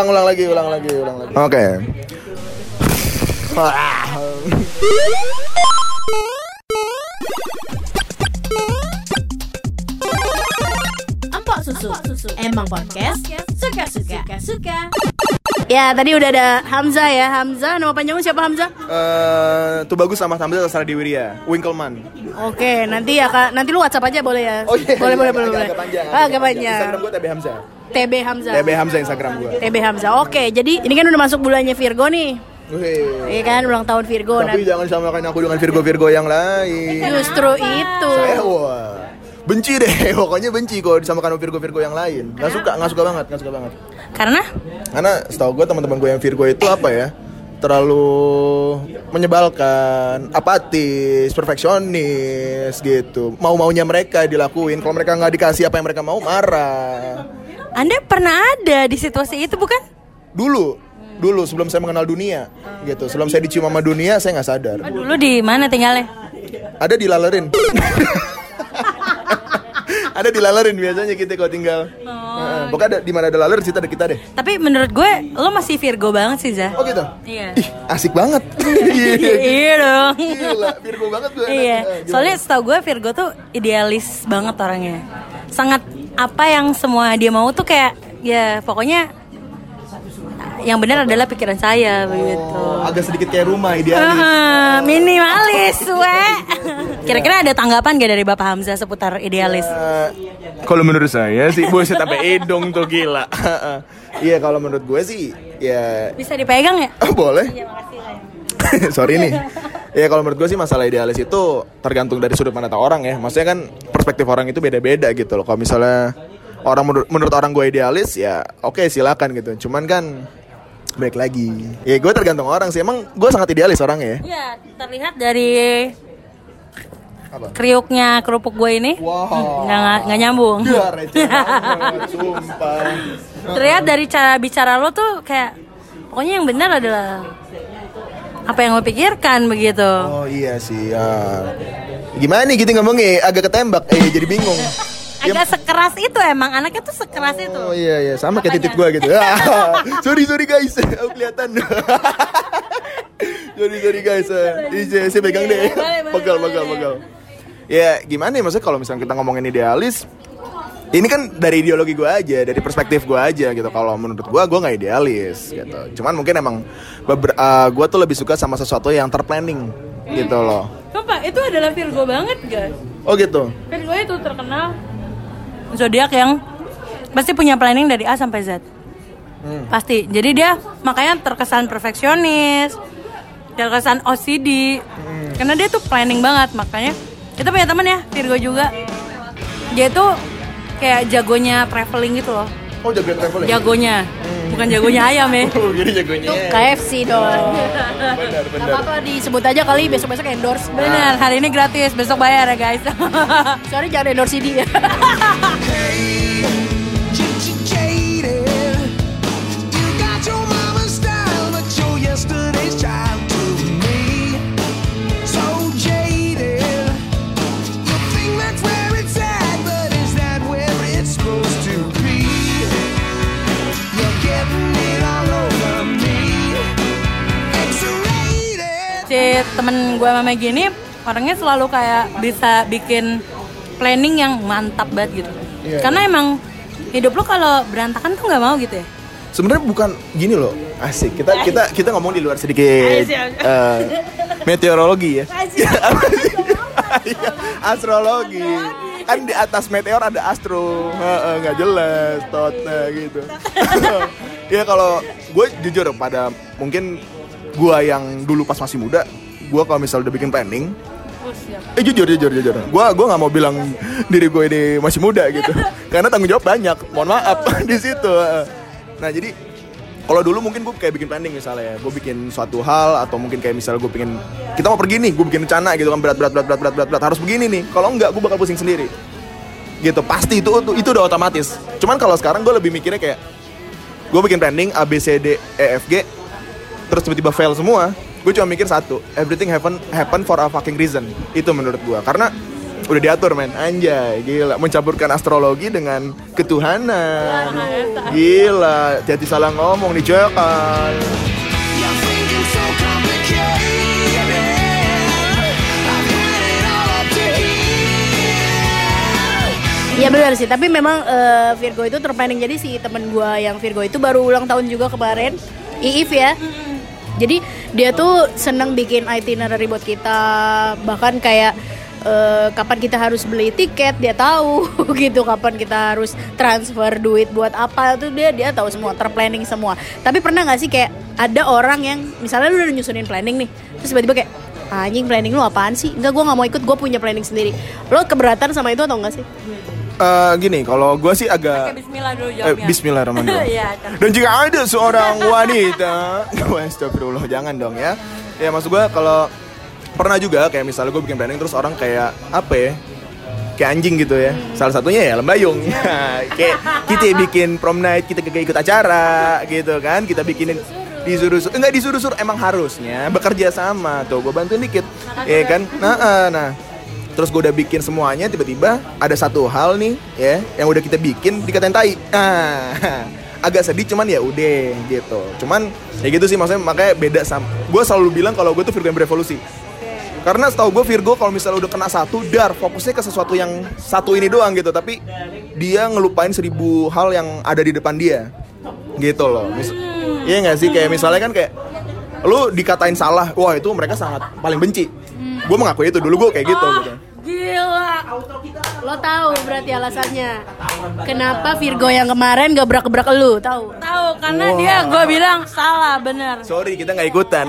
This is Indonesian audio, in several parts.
ulang ulang lagi ulang lagi ulang lagi oke Empok susu. Emang podcast suka-suka. Suka. Ya tadi udah ada Hamzah ya Hamzah nama panjangnya siapa Hamzah? Eh, tuh bagus sama Hamzah terserah di Wiria Winkleman Oke nanti ya kak nanti lu WhatsApp aja boleh ya? oh iya boleh boleh boleh agak, boleh. agak panjang Ah, agak panjang. Instagram gue TB Hamzah TB Hamzah. TB Hamzah Instagram gue TB Hamzah. Oke jadi ini kan udah masuk bulannya Virgo nih. Iya kan ulang tahun Virgo. Tapi Nah, jangan samakan aku dengan Virgo-Virgo yang lain justru itu. Saya wah benci deh pokoknya benci kalau disamakan sama Virgo-Virgo yang lain nggak suka nggak suka banget nggak suka banget Karena karena setahu gue teman-teman gue yang Virgo itu apa ya terlalu menyebalkan, apatis, perfeksionis gitu. Mau-maunya mereka dilakuin. Kalau mereka nggak dikasih apa yang mereka mau, marah. Anda pernah ada di situasi itu bukan? Dulu, dulu sebelum saya mengenal dunia, gitu. Sebelum saya dicium sama dunia, saya nggak sadar. Dulu di mana tinggalnya? Ada di lalerin. ada di lalerin biasanya kita kalau tinggal. Heeh, pokoknya ada di mana ada lalerin situ ada kita deh. Tapi menurut gue lo masih Virgo banget sih Zah. Oh gitu. Iya. Ih, asik banget. Iya, iya dong. Gila, Virgo banget gue. Iya. Soalnya setahu gue Virgo tuh idealis banget orangnya. Sangat apa yang semua dia mau tuh kayak ya pokoknya yang benar adalah pikiran saya begitu. Oh, agak sedikit kayak rumah idealis. Minimalis, we. Kira-kira ada tanggapan gak dari Bapak Hamzah seputar idealis? Eh, kalau menurut saya sih buset sampai edong tuh gila. Iya kalau menurut gue sih ya Bisa dipegang ya? boleh. Iya, makasih. Sorry nih. Ya kalau menurut gue sih masalah idealis itu tergantung dari sudut pandang orang ya. Maksudnya kan perspektif orang itu beda-beda gitu loh. Kalau misalnya orang menurut, menurut orang gue idealis ya oke silakan gitu. Cuman kan baik lagi. Ya gue tergantung orang sih. Emang gue sangat idealis orangnya ya. Iya, terlihat dari Apa? kriuknya kerupuk gue ini. Wow. Nggak, nggak, nggak nyambung. Ya banget, sumpah. Terlihat dari cara bicara lo tuh kayak pokoknya yang benar adalah apa yang lo pikirkan begitu. Oh iya sih. Ya. Gimana nih kita ngomongnya agak ketembak. Eh jadi bingung. Agak sekeras itu emang anaknya tuh sekeras itu. Oh iya iya sama kayak titik gua gitu. Sorry sorry guys, aku kelihatan. sorry sorry guys. Iya saya pegang deh. Pegal pegal pegal. Ya gimana ya maksudnya kalau misalnya kita ngomongin idealis ini kan dari ideologi gua aja, dari perspektif gua aja gitu. Kalau menurut gua, gua nggak idealis gitu. Cuman mungkin emang uh, gua tuh lebih suka sama sesuatu yang terplanning gitu loh. Sumpah, itu adalah Virgo banget guys. Oh gitu. Virgo itu terkenal zodiak yang pasti punya planning dari A sampai Z. Pasti. Jadi dia makanya terkesan perfeksionis, terkesan OCD. Karena dia tuh planning banget makanya kita punya teman ya Virgo juga. Dia tuh kayak jagonya traveling gitu loh. Oh jago traveling. Jagonya. Bukan jagonya ayam ya. Oh, jadi jagonya. KFC dong. Benar benar. Apa apa disebut aja kali besok besok endorse. Benar, hari ini gratis, besok bayar ya guys. Sorry jangan endorse ini temen gue sama gini orangnya selalu kayak bisa bikin planning yang mantap banget gitu Iya, karena emang hidup lo kalau berantakan tuh nggak mau gitu ya Sebenarnya bukan gini loh, asik. Kita kita kita ngomong di luar sedikit eh, meteorologi ya. Iya, Astrologi. Kan di atas meteor ada astro, Heeh, nggak jelas, totnya gitu. ya kalau gue jujur pada mungkin gue yang dulu pas masih muda, gue kalau misal udah bikin planning, Eh jujur jujur jujur. Gua gua nggak mau bilang diri gue ini masih muda gitu. Karena tanggung jawab banyak. Mohon maaf di situ. Nah, jadi kalau dulu mungkin gue kayak bikin planning misalnya, gue bikin suatu hal atau mungkin kayak misalnya gue pengen kita mau pergi nih, gue bikin rencana gitu kan berat berat berat berat berat berat, berat. harus begini nih. Kalau enggak, gue bakal pusing sendiri. Gitu, pasti itu itu, itu udah otomatis. Cuman kalau sekarang gue lebih mikirnya kayak gue bikin planning A B C D E F G terus tiba-tiba fail semua gue cuma mikir satu everything happen happen for a fucking reason. Itu menurut gue karena udah diatur men. Anjay gila. Mencampurkan astrologi dengan ketuhanan. Gila jadi salah ngomong to here. Iya benar sih, tapi memang eh, Virgo itu terplanning jadi si temen gua yang Virgo itu baru ulang tahun juga kemarin, Iif ya. Jadi dia tuh seneng bikin itinerary buat kita, bahkan kayak eh, kapan kita harus beli tiket dia tahu gitu, kapan kita harus transfer duit buat apa tuh dia dia tahu semua, terplanning semua. Tapi pernah nggak sih kayak ada orang yang misalnya lu udah nyusunin planning nih, terus tiba-tiba kayak anjing planning lu apaan sih? Enggak, gua nggak mau ikut, gue punya planning sendiri. Lo keberatan sama itu atau enggak sih? Eh, gini kalau gue sih agak bismillah dulu Eh, jawabnya. Bismillahirrahmanirrahim. Iya, Dan jika ada seorang wanita, astagfirullah jangan dong ya. Ya maksud gue kalau pernah juga kayak misalnya gue bikin planning terus orang kayak apa ya? Kayak anjing gitu ya. Salah satunya ya lembayung. kayak kita bikin prom night, kita kagak ikut acara gitu kan. Kita bikinin disuruh suruh enggak disuruh suruh emang harusnya bekerja sama tuh gue bantuin dikit ya kan nah eh, nah terus gue udah bikin semuanya tiba-tiba ada satu hal nih ya yang udah kita bikin dikatain tai. Ah agak sedih cuman ya udah gitu. Cuman ya gitu sih maksudnya makanya beda sama gue selalu bilang kalau gue tuh Virgo yang berevolusi. Karena setahu gue Virgo kalau misalnya udah kena satu dar fokusnya ke sesuatu yang satu ini doang gitu. Tapi dia ngelupain seribu hal yang ada di depan dia gitu loh. Mis- iya nggak sih? Kayak misalnya kan kayak lu dikatain salah wah itu mereka sangat paling benci. Gue mengakui itu dulu gue kayak gitu gitu. Gila. Lo tahu berarti alasannya. Kenapa Virgo yang kemarin gak gebrak-gebrak lu, tahu? Tahu karena dia gue bilang salah bener. sorry kita nggak ikutan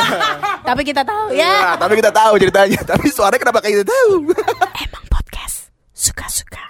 Tapi kita tahu ya ya. tapi kita tahu ceritanya tapi suaranya kenapa kayak gitu tahu Emang podcast suka-suka.